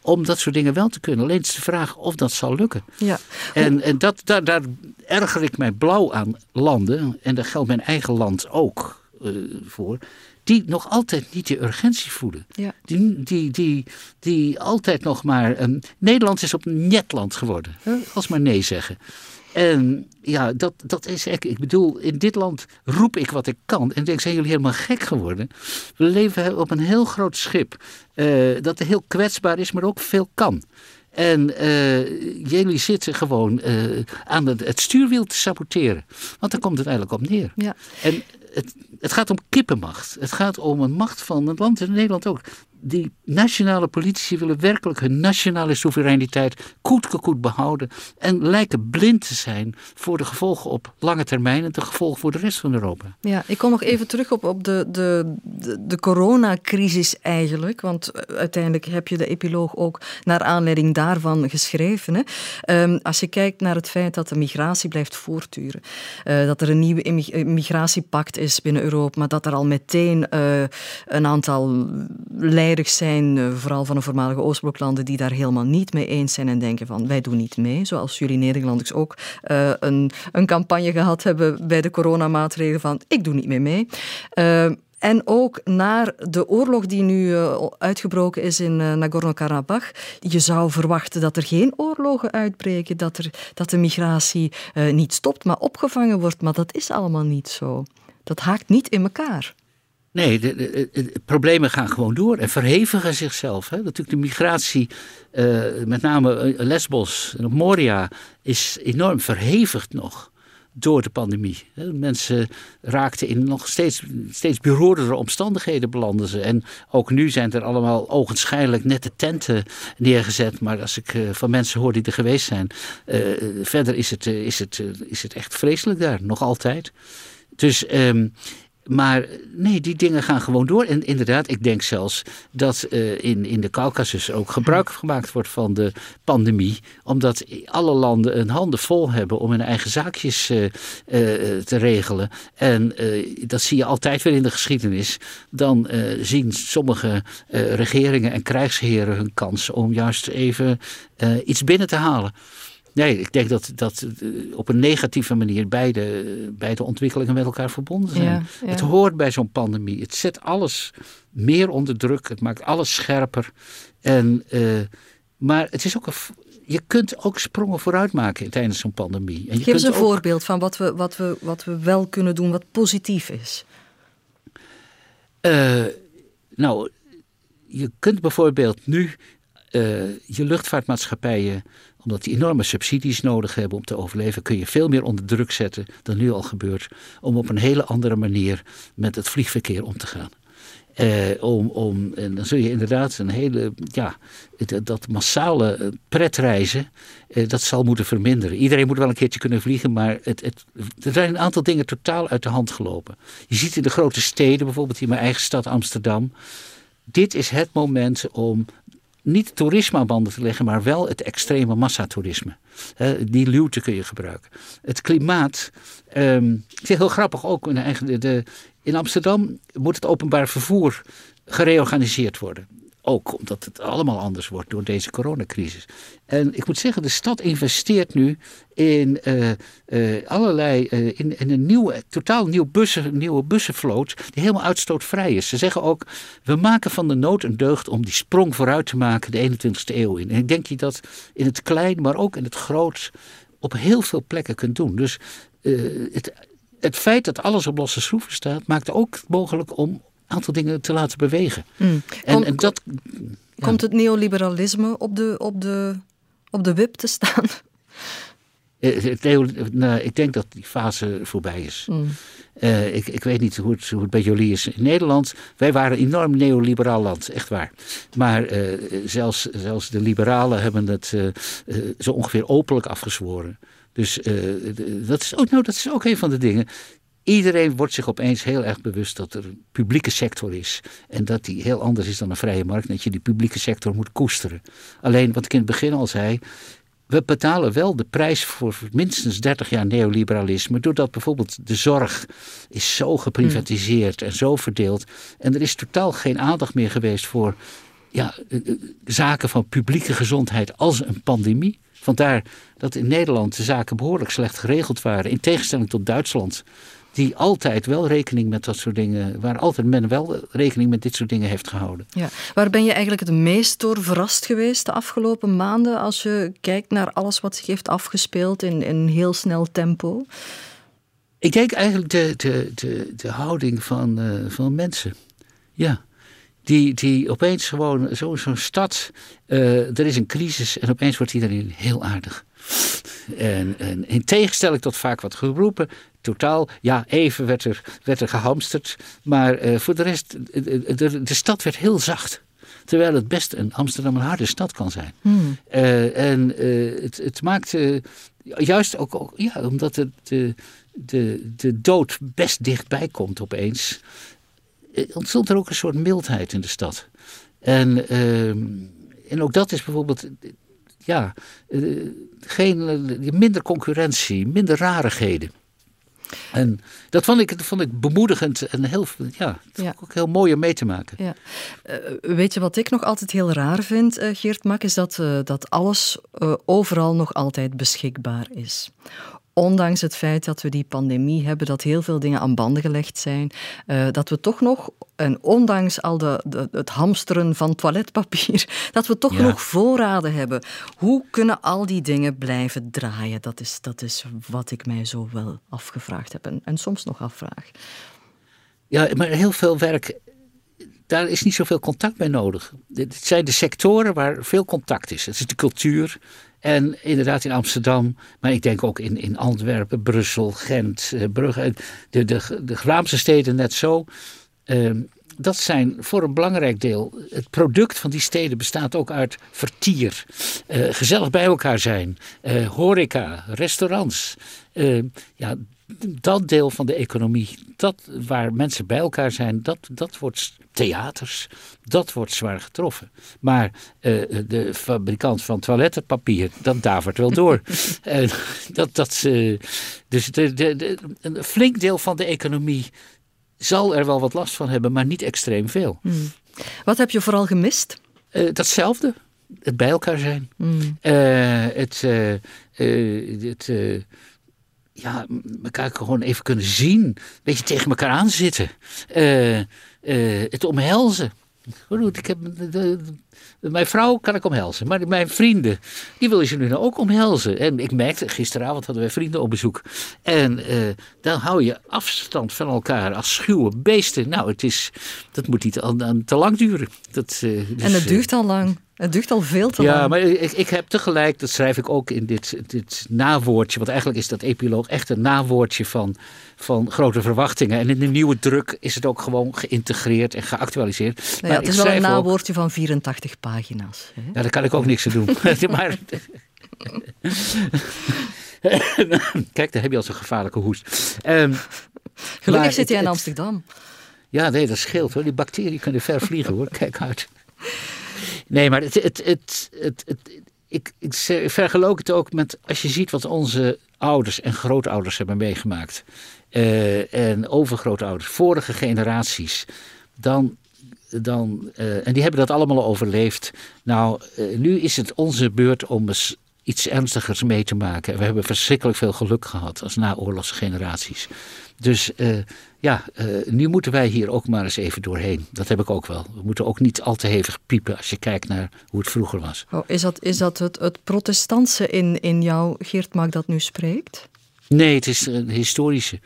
Om dat soort dingen wel te kunnen. Alleen is de vraag of dat zal lukken. Ja. En, en dat, daar, daar erger ik mij blauw aan landen, en daar geldt mijn eigen land ook eh, voor, die nog altijd niet de urgentie voelen. Ja. Die, die, die, die altijd nog maar. een Nederland is op netland geworden, hè, als maar nee zeggen. En ja, dat, dat is echt. Ik bedoel, in dit land roep ik wat ik kan. En denk, zijn jullie helemaal gek geworden? We leven op een heel groot schip. eh, dat heel kwetsbaar is, maar ook veel kan. En eh, jullie zitten gewoon aan het, het stuurwiel te saboteren. Want daar komt het eigenlijk op neer. Ja. En het, het gaat om kippenmacht. Het gaat om een macht van het land en Nederland ook. Die nationale politici willen werkelijk hun nationale soevereiniteit koet behouden. En lijken blind te zijn voor de gevolgen op lange termijn en de gevolgen voor de rest van Europa. Ja, ik kom nog even terug op, op de, de, de, coronacrisis eigenlijk. Want eh, uiteindelijk heb je de epiloog ook naar aanleiding daarvan geschreven. Hè. Ehm, als je kijkt naar het feit dat de migratie blijft voortduren. eh, dat er een nieuwe eh, migratiepact is binnen Europa. Maar dat er al meteen een aantal leiders zijn, eh, vooral van de voormalige Oostbloklanden, die daar helemaal niet mee eens zijn en denken van wij doen niet mee. Zoals jullie Nederlanders ook eh, een, een campagne gehad hebben bij de coronamaatregelen van ik doe niet meer mee. Eh, en ook naar de oorlog die nu uitgebroken is in Nagorno-Karabakh. Je zou verwachten dat er geen oorlogen uitbreken, dat, er, dat de migratie niet stopt, maar opgevangen wordt. Maar dat is allemaal niet zo. Dat haakt niet in elkaar. Nee, de, problemen gaan gewoon door en verhevigen zichzelf. Hè. Natuurlijk de migratie, eh, met name eh, Lesbos en op Moria, is enorm verhevigd nog door de pandemie. Mensen raakten in nog steeds, steeds beroerdere omstandigheden belanden ze. En ook nu zijn er allemaal ogenschijnlijk nette tenten neergezet. Maar als ik eh, van mensen hoor die er geweest zijn, verder is het, is, het, is het echt vreselijk daar, nog altijd. Dus, ehm, maar nee, die dingen gaan gewoon door. En inderdaad, ik denk zelfs dat eh, in, in de Caucasus ook gebruik gemaakt wordt van de pandemie. Omdat alle landen een handen vol hebben om hun eigen zaakjes eh, eh, te regelen. En dat zie je altijd weer in de geschiedenis. Dan zien sommige regeringen en krijgsheren hun kans om juist even iets binnen te halen. Nee, ik denk dat, dat eh, op een negatieve manier beide, beide ontwikkelingen met elkaar verbonden zijn. Ja, ja. Het hoort bij zo'n pandemie. Het zet alles meer onder druk. Het maakt alles scherper. En, eh, maar het is ook een, je kunt ook sprongen vooruit maken tijdens zo'n pandemie. En je Geef eens een ook- voorbeeld van wat we, wat, we, wat we wel kunnen doen wat positief is. Eh, nou, je kunt bijvoorbeeld nu je luchtvaartmaatschappijen, omdat die enorme subsidies nodig hebben om te overleven, kun je veel meer onder druk zetten dan nu al gebeurt, om op een hele andere manier met het vliegverkeer om te gaan. Eh, om, om, en dan zul je inderdaad een hele, ja, dat massale eh, pretreizen, eh, dat zal moeten verminderen. Iedereen moet wel een keertje kunnen vliegen, maar het, het, er zijn een aantal dingen totaal uit de hand gelopen. Je ziet in de grote steden, bijvoorbeeld in mijn eigen stad Amsterdam, dit is het moment om niet toerisme aan banden te leggen, maar wel het extreme massatoerisme. Die luwte kun je gebruiken. Het klimaat, ehm, ik heel grappig ook, de- in Amsterdam moet het openbaar vervoer gereorganiseerd worden. Ook omdat het allemaal anders wordt door deze coronacrisis. En ik moet zeggen, de stad investeert nu in uh, uh, allerlei, uh, in, in, een nieuwe, totaal nieuw bussen, nieuwe bussenvloot die helemaal uitstootvrij is. Ze zeggen ook, we maken van de nood een deugd om die sprong vooruit te maken de 21ste eeuw in. En ik denk je dat in het klein, maar ook in het groot op heel veel plekken kunt doen. Dus het, het feit dat alles op losse schroeven staat, maakt ook mogelijk om aantal dingen te laten bewegen. Mm. En, en, dat, Komt het neoliberalisme op de, op, de, op de wip te staan? Eh, nou, ik denk dat die fase voorbij is. Mm. Uh, ik, ik, weet niet hoe het, hoe het, bij jullie is in Nederland. Wij waren een enorm neoliberaal land, echt waar. Maar uh, zelfs, zelfs de liberalen hebben het uh, zo ongeveer openlijk afgezworen. Dus dat, is ook, nou, dat is ook een van de dingen. Iedereen wordt zich opeens heel erg bewust dat er een publieke sector is. En dat die heel anders is dan een vrije markt. Dat je die publieke sector moet koesteren. Alleen wat ik in het begin al zei. We betalen wel de prijs voor minstens 30 jaar neoliberalisme. Doordat bijvoorbeeld de zorg is zo geprivatiseerd en zo verdeeld. En er is totaal geen aandacht meer geweest voor ja, eh, eh, zaken van publieke gezondheid als een pandemie. Vandaar dat in Nederland de zaken behoorlijk slecht geregeld waren. In tegenstelling tot Duitsland die altijd wel rekening met dat soort dingen, waar altijd men wel rekening met dit soort dingen heeft gehouden. Ja. Waar ben je eigenlijk het meest door verrast geweest de afgelopen maanden als je kijkt naar alles wat zich heeft afgespeeld in, in heel snel tempo? Ik denk eigenlijk de, de, de, de houding van, uh, van mensen. Ja. Die, die opeens gewoon, zo'n zo stad, uh, er is een crisis en opeens wordt iedereen heel aardig. En, en, in tegenstelling tot vaak wat geroepen, totaal, ja, even werd er, werd er gehamsterd. Maar uh, voor de rest, de, de, de, stad werd heel zacht. Terwijl het best een Amsterdam een harde stad kan zijn. Hmm. Uh, en uh, het, het maakt, juist ook, ook, ja, omdat het, de, de, de dood best dichtbij komt opeens, ontstond er ook een soort mildheid in de stad. En, ehm, en ook dat is bijvoorbeeld ja, geen, minder concurrentie, minder rarigheden. En dat vond ik, dat vond ik bemoedigend en heel, ja, ja. ook heel mooi om mee te maken. Ja. Uh, weet je wat ik nog altijd heel raar vind, uh, Geert Mak, is dat, uh, dat alles overal nog altijd beschikbaar is ondanks het feit dat we die pandemie hebben, dat heel veel dingen aan banden gelegd zijn, uh, dat we toch nog, en ondanks al de, de, het hamsteren van toiletpapier, dat we toch nog voorraden hebben. Hoe kunnen al die dingen blijven draaien? Dat is, dat is wat ik mij zo wel afgevraagd heb en, en soms nog afvraag. Ja, maar heel veel werk daar is niet zoveel contact bij nodig. Het zijn de sectoren waar veel contact is. Het is de cultuur, en inderdaad in Amsterdam, maar ik denk ook in, in Antwerpen, Brussel, Gent, eh, Brugge, de, de, de Vlaamse steden net zo. Ehm, dat zijn voor een belangrijk deel. Het product van die steden bestaat ook uit vertier. Uh, gezellig bij elkaar zijn. Horeca, restaurants. Uh, ja, dat deel van de economie, dat waar mensen bij elkaar zijn, dat, dat wordt theaters, dat wordt zwaar getroffen. Maar uh, de fabrikant van toilettenpapier, dat davert wel door. uh, dat, dat, uh, dus de, de, de, een flink deel van de economie zal er wel wat last van hebben, maar niet extreem veel. Hmm. Wat heb je vooral gemist? datzelfde. Het bij elkaar zijn. Hmm. het, het ja, elkaar gewoon even kunnen zien. Een beetje tegen elkaar aanzitten. Uh, uh, het omhelzen. Ik heb, de, mijn vrouw kan ik omhelzen, maar mijn vrienden, die wil je nu nou ook omhelzen. En ik merkte, gisteravond hadden wij vrienden op bezoek. En uh, dan hou je afstand van elkaar als schuwe beesten. Nou, het is, dat moet niet aan, te lang duren. Dat, uh, en het duurt al lang. Het duurt al veel te ja, lang. Ja, maar ik, ik, heb tegelijk, dat schrijf ik ook in dit, dit nawoordje, want eigenlijk is dat epiloog echt een nawoordje van, van grote verwachtingen. En in de nieuwe druk is het ook gewoon geïntegreerd en geactualiseerd. Nou ja, het is wel een nawoordje van 84 pagina's. Hè? Ja, daar kan ik ook niks aan doen. maar, Kijk, daar heb je al zo'n gevaarlijke hoest. Um, Gelukkig zit hij in Amsterdam. Ja, nee, dat scheelt hoor. Die bacteriën kunnen ver vliegen hoor. Kijk uit. Nee, maar het, het, het, het, ik, ik het ook met als je ziet wat onze ouders en grootouders hebben meegemaakt. Uh, en overgrootouders, vorige generaties. Dan dan, eh, en die hebben dat allemaal overleefd. Nou, eh, nu is het onze beurt om eens iets ernstigers mee te maken. We hebben verschrikkelijk veel geluk gehad als naoorlogse generaties. Dus uh, ja, nu moeten wij hier ook maar eens even doorheen. Dat heb ik ook wel. We moeten ook niet al te hevig piepen als je kijkt naar hoe het vroeger was. Oh, is dat, is dat het, het protestantse in, in jou, Geert Maak, dat nu spreekt? Nee, het is een historische.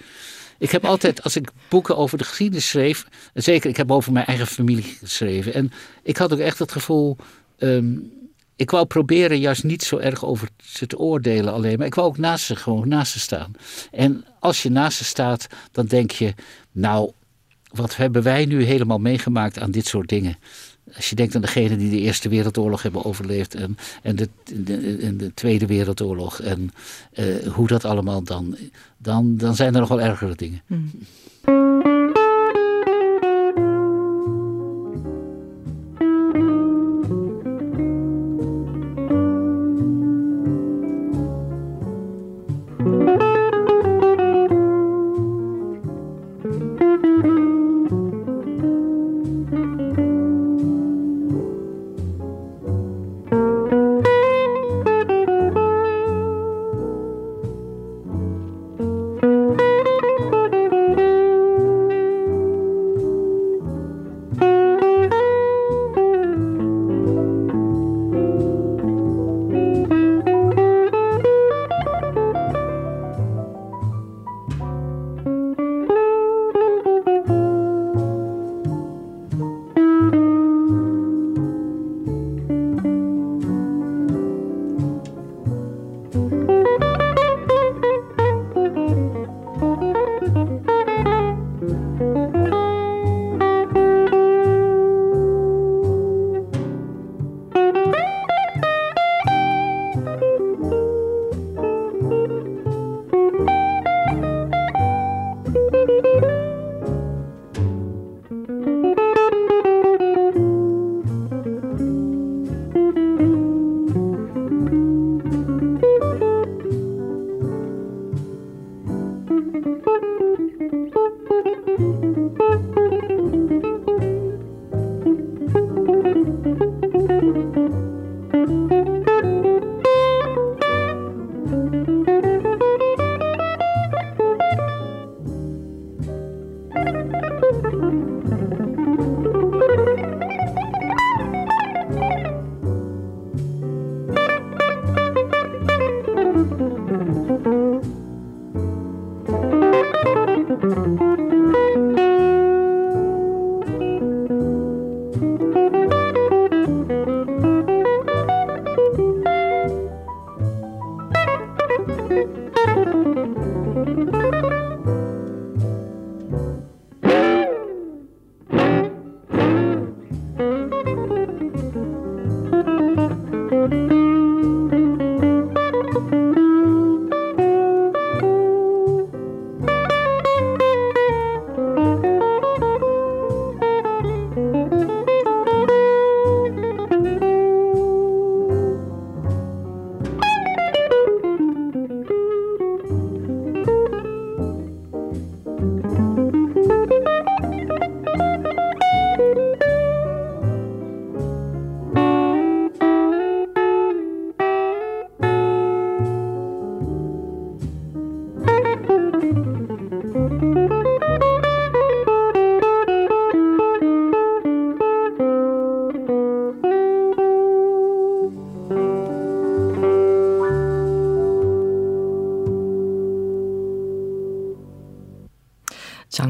Ik heb altijd, als ik boeken over de geschiedenis schreef, zeker ik heb over mijn eigen familie geschreven. En ik had ook echt het gevoel, um, ik wou proberen juist niet zo erg over ze te oordelen alleen, maar ik wou ook naast ze gewoon naast ze staan. En als je naast ze staat, dan denk je, nou, wat hebben wij nu helemaal meegemaakt aan dit soort dingen? Als je denkt aan degenen die de Eerste Wereldoorlog hebben overleefd en, en, de, de, de Tweede Wereldoorlog en uh, hoe dat allemaal dan, dan, dan zijn er nog wel ergere dingen. Hmm.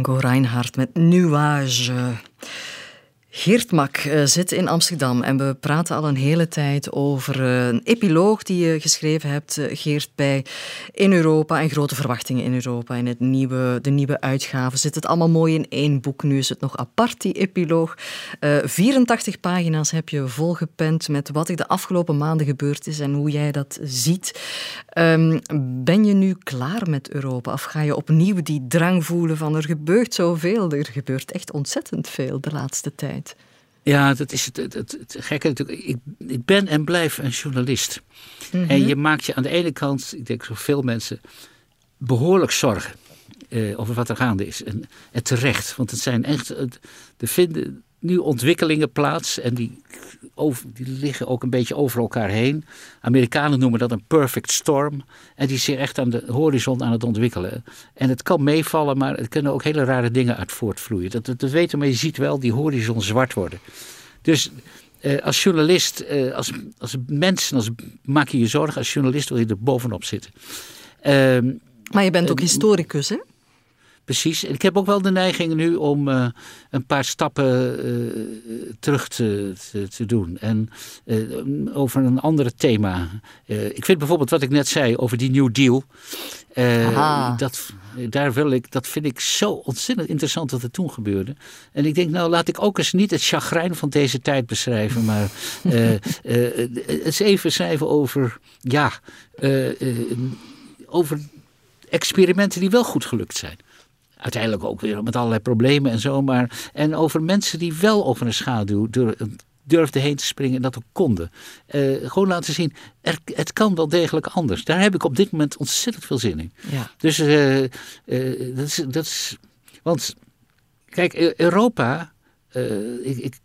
Reinhardt met Nuage. Geert eh, zit in Amsterdam en we praten al een hele tijd over eh, een epiloog die je geschreven hebt, eh, Geert, bij In Europa en grote verwachtingen in Europa. In het nieuwe, de nieuwe uitgave zit het allemaal mooi in één boek. Nu is het nog apart, die epiloog. 84 pagina's heb je volgepend met wat er de afgelopen maanden gebeurd is en hoe jij dat ziet. Ehm, ben je nu klaar met Europa of ga je opnieuw die drang voelen van er gebeurt zoveel, er gebeurt echt ontzettend veel de laatste tijd? Ja, dat is het, het, het, gekke natuurlijk. Ik, ik, ben en blijf een journalist. En mhm. je maakt je aan de ene kant, ik denk zoveel mensen, behoorlijk zorgen eh, over wat er gaande is. En, en, terecht, want het zijn echt, de vinden, nu ontwikkelingen plaats en die, over, die liggen ook een beetje over elkaar heen. Amerikanen noemen dat een perfect storm. En die is zich echt aan de horizon aan het ontwikkelen. En het kan meevallen, maar er kunnen ook hele rare dingen uit voortvloeien. Dat, dat, dat weten, maar je ziet wel die horizon zwart worden. Dus eh, als journalist, eh, als, als mens, als, maak je je zorgen. Als journalist wil je er bovenop zitten. Ehm, maar je bent ook historicus, hè? Precies. En ik heb ook wel de neiging nu om uh, een paar stappen uh, terug te, te, te, doen. En uh, over een ander thema. ik vind bijvoorbeeld wat ik net zei over die New Deal. dat, daar wil ik, dat vind ik zo ontzettend interessant wat er toen gebeurde. En ik denk, nou laat ik ook eens niet het chagrijn van deze tijd beschrijven. Maar eens even schrijven over, ja, over experimenten die wel goed gelukt zijn. Uiteindelijk ook weer met allerlei problemen en zo. Maar, en over mensen die wel over een schaduw durfden heen te springen en dat ook konden. Uh, gewoon laten zien, er, het kan wel degelijk anders. Daar heb ik op dit moment ontzettend veel zin in. Ja. Dus uh, uh, dat, is, dat is. Want, kijk, Europa. ik, ik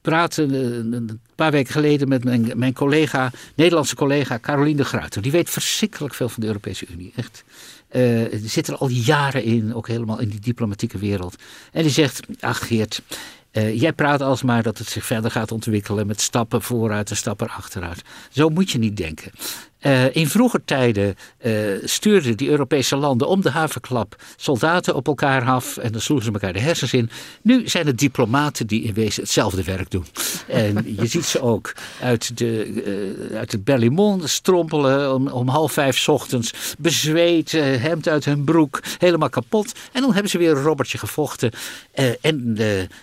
praatte een paar weken geleden met mijn, mijn collega, Nederlandse collega Caroline de Gruyter. Die weet verschrikkelijk veel van de Europese Unie. Echt. Uh, zit er al jaren in, ook helemaal in die diplomatieke wereld. En die zegt, ach Geert, uh, jij praat alsmaar dat het zich verder gaat ontwikkelen met stappen vooruit en stappen achteruit. Zo moet je niet denken. Uh, in vroeger tijden uh, stuurden die Europese landen om de havenklap soldaten op elkaar af en dan sloegen ze elkaar de hersens in. Nu zijn het diplomaten die in wezen hetzelfde werk doen. En je ziet ze ook uit, de, uh, uit het Berlimon strompelen om, om half vijf ochtends, bezweet, hemd uit hun broek, helemaal kapot. En dan hebben ze weer een robbertje gevochten. en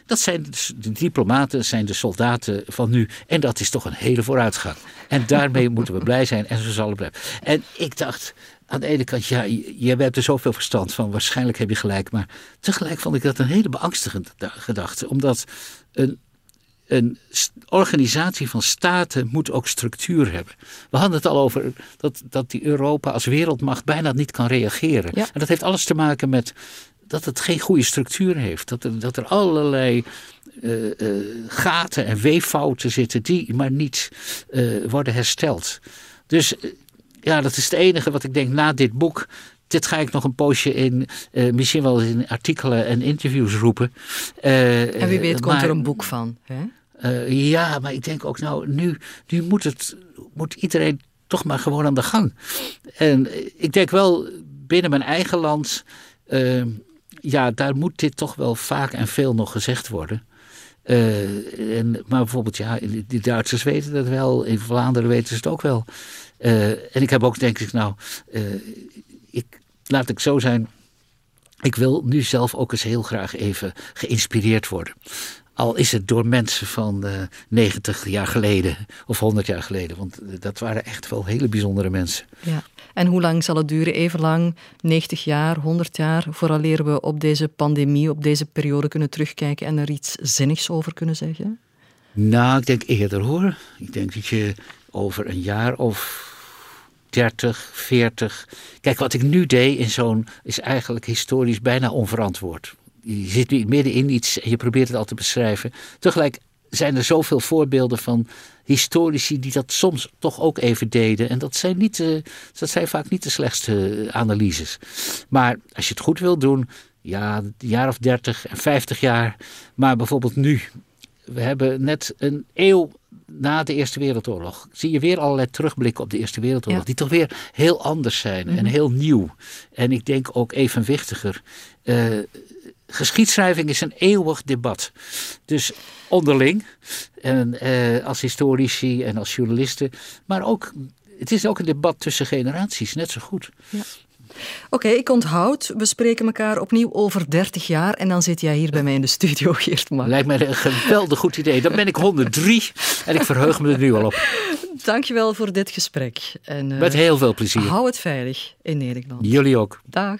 dat zijn de diplomaten, zijn de soldaten van nu. En dat is toch een hele vooruitgang. En daarmee moeten we blij zijn en zo zal het blijven. En ik dacht, aan de ene kant, ja, je, hebt er zoveel verstand van, waarschijnlijk heb je gelijk. Maar tegelijk vond ik dat een hele beangstigende gedachte. Omdat een, een organisatie van staten moet ook structuur hebben. We hadden het al over dat, dat die Europa als wereldmacht bijna niet kan reageren. En dat heeft alles te maken met dat het geen goede structuur heeft. Dat er, dat er allerlei uh, uh, gaten en weeffouten zitten die maar niet uh, worden hersteld. Dus ja, dat is het enige wat ik denk na dit boek. Dit ga ik nog een poosje in, misschien wel in artikelen en interviews roepen. en wie weet komt er een boek van. Hè? ja, maar ik denk ook nou, nu, nu moet, het, moet iedereen toch maar gewoon aan de gang. En ik denk wel binnen mijn eigen land ja, daar moet dit toch wel vaak en veel nog gezegd worden. Uh, en, maar bijvoorbeeld, ja, die Duitsers weten dat wel, in Vlaanderen weten ze het ook wel. Uh, en ik heb ook, denk ik, nou, uh, ik, laat ik zo zijn. Ik wil nu zelf ook eens heel graag even geïnspireerd worden. Al is het door mensen van uh, 90 jaar geleden of 100 jaar geleden. Want dat waren echt wel hele bijzondere mensen. Ja. En hoe lang zal het duren? Even lang, 90 jaar, 100 jaar, vooraleer we op deze pandemie, op deze periode kunnen terugkijken en er iets zinnigs over kunnen zeggen? Nou, ik denk eerder hoor. Ik denk dat je over een jaar of 30, 40. Kijk, wat ik nu deed in zo'n is eigenlijk historisch bijna onverantwoord. Je zit nu midden in iets en je probeert het al te beschrijven. Tegelijk zijn er zoveel voorbeelden van historici die dat soms toch ook even deden. En dat zijn, niet, uh, dat zijn vaak niet de slechtste analyses. Maar als je het goed wil doen, ja, een jaar of 30 en 50 jaar. Maar bijvoorbeeld nu. We hebben net een eeuw na de Eerste Wereldoorlog. Zie je weer allerlei terugblikken op de Eerste Wereldoorlog. Die toch weer heel anders zijn en mhm. heel nieuw. En ik denk ook evenwichtiger. Uh, geschiedschrijving is een eeuwig debat. Dus onderling, en, eh, als historici en als journalisten, maar ook, het is ook een debat tussen generaties, net zo goed. Ja. Oké, ik onthoud. We spreken elkaar opnieuw over 30 jaar en dan zit jij hier bij mij in de studio, Geert Lijkt mij een geweldig goed idee. Dan ben ik 103 en ik verheug me er nu al op. Dankjewel voor dit gesprek. En, uh, Met heel veel plezier. Hou het veilig in Nederland. Jullie ook. Dag.